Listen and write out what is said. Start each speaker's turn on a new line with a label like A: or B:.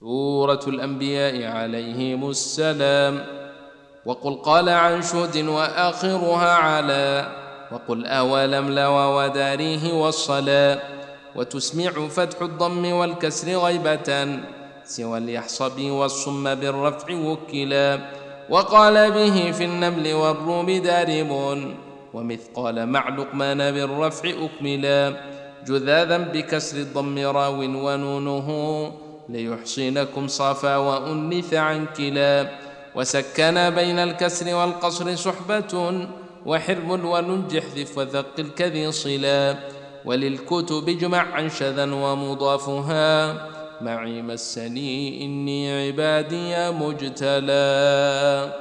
A: سورة الأنبياء عليهم السلام. وقل قال عن شهد وآخرها على. وقل أولم لو وداريه والصلاة. وتسمع فتح الضم والكسر غيبة. سوى اليحصب والصم بالرفع وكلا. وقال به في النمل والروم دارب. ومثقال مع لقمان بالرفع أكملا. جذاذا بكسر الضم راو ونونه. ليحصنكم صافا وأنث عن كلا وسكن بين الكسر والقصر صحبة وحرم وننجح ذف وثقل كذي صلا وللكتب اجمع عن شذا ومضافها معي مسني إني عبادي مجتلى